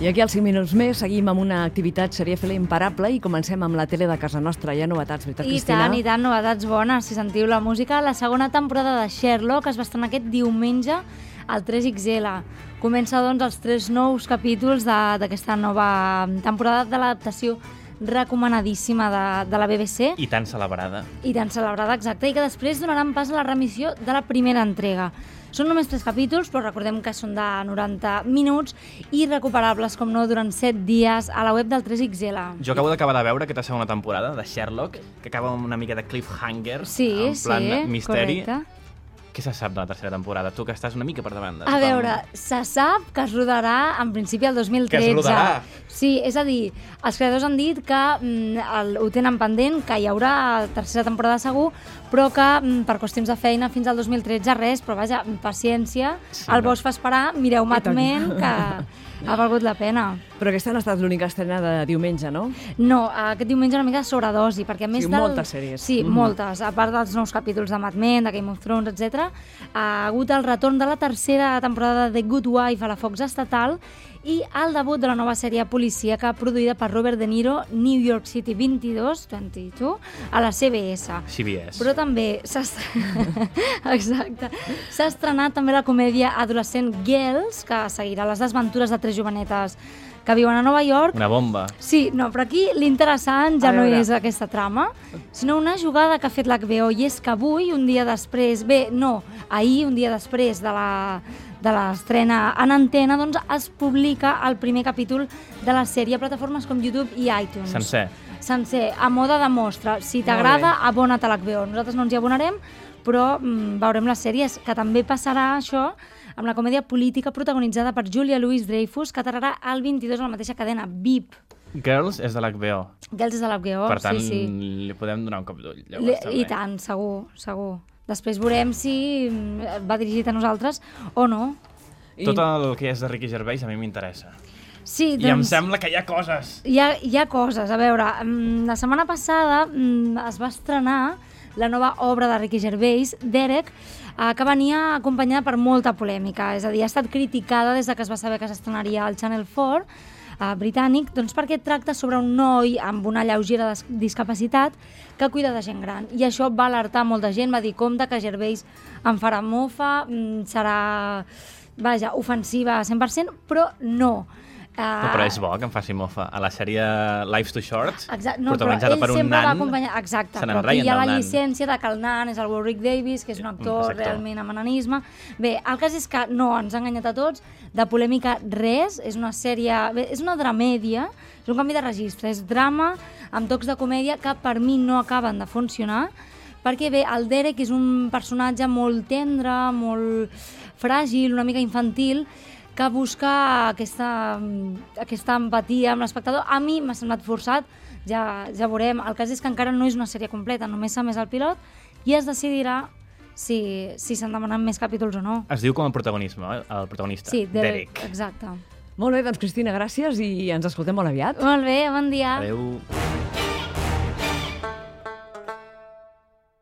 I aquí als 5 minuts més seguim amb una activitat serièfila imparable i comencem amb la tele de casa nostra. Hi ha novetats, veritat, I Cristina? tant, i tant, novetats bones, si sentiu la música. La segona temporada de Sherlock es va estrenar aquest diumenge al 3XL. Comença, doncs, els tres nous capítols de- d'aquesta nova temporada de l'adaptació recomanadíssima de, de la BBC I tan celebrada. i tan celebrada, exacte, i que després donaran pas a la remissió de la primera entrega. Són només tres capítols, però recordem que són de 90 minuts i recuperables, com no, durant 7 dies a la web del 3XL. Jo acabo d'acabar de veure aquesta segona temporada de Sherlock, que acaba amb una mica de cliffhanger, Sí, en plan sí, misteri. correcte. Què se sap de la tercera temporada? Tu que estàs una mica per davant. de A veure, se sap que es rodarà en principi el 2013. Que es rodarà? Sí, és a dir, els creadors han dit que mm, el, ho tenen pendent, que hi haurà tercera temporada segur, però que mm, per qüestions de feina fins al 2013 res, però vaja, paciència, Sí, el no? bo es fa esperar, mireu Mad. Men, que ha valgut la pena. Però aquesta no ha estat l'única estrena de diumenge, no? No, aquest diumenge una mica sobredosi, perquè a més Sí, del... moltes sèries. Sí, Mhm. moltes. A part dels nous capítols de Mad Men, de Game of Thrones, etc, ha hagut el retorn de la tercera temporada de The Good Wife a la Fox estatal i el debut de la nova sèrie policíaca produïda per Robert De Niro, New York City 22, 22 a la CBS. CBS. Però també s'ha Exacte. S'ha estrenat també la comèdia adolescent Girls, que seguirà les desventures de tres jovenetes que viuen a Nova York Una bomba. Sí, no, però aquí l'interessant ja no és aquesta trama, sinó una jugada que ha fet l'HBO, i és que avui, un dia després, bé, no, ahir, un dia després de la de l'estrena en antena, doncs es publica el primer capítol de la sèrie a plataformes com YouTube i iTunes. Sencer. Sencer, a moda de mostra. Si t'agrada, abona't a l'HBO. Nosaltres no ens hi abonarem, però mm, veurem les sèries, que també passarà això amb la comèdia política protagonitzada per Julia Louis-Dreyfus, que aterrarà el 22 a la mateixa cadena, VIP. Girls és de l'HBO. Girls és de l'HBO, per tant, sí, sí. li podem donar un cop d'ull. I tant, segur, segur. Després veurem si mm, va dirigit a nosaltres o no. I- Tot el que és de Ricky Gervais a mi m'interessa. Sí, I em doncs, sembla que hi ha coses. hi ha, hi ha coses. A veure, mm, la setmana passada mm, es va estrenar la nova obra de Ricky Gervais, Derek, eh, que venia acompanyada per molta polèmica. És a dir, ha estat criticada des de que es va saber que s'estrenaria al Channel 4 eh, britànic, doncs perquè tracta sobre un noi amb una lleugera dis- discapacitat que cuida de gent gran. I això va alertar molta gent, va dir, compte que Gervais em farà mofa, mm, serà, vaja, ofensiva a 100%, però no. Uh, No, però és bo que em faci mofa. A la sèrie Life's Too Short, Exacte, no, protagonitzada per un nan, acompanyar... Exacte, se però aquí hi ha la nan. llicència de que el nan és el Warwick Davis, que és un actor Exacte. realment amb ananisme. Bé, el cas és que no, ens ha enganyat a tots, de polèmica res, és una sèrie... Bé, és una dramèdia, és un canvi de registre, és drama amb tocs de comèdia que per mi no acaben de funcionar, perquè bé, el Derek és un personatge molt tendre, molt fràgil, una mica infantil, que busca aquesta, aquesta empatia amb l'espectador. A mi m'ha semblat forçat, ja, ja veurem. El cas és que encara no és una sèrie completa, només s'ha més el pilot i es decidirà si si s'han demanat més capítols o no. Es diu com el protagonisme, eh? el protagonista, Sí, Derek, Derek. exacte. Molt bé, doncs Cristina, gràcies i ens escoltem molt aviat. Molt bé, bon dia. Adéu.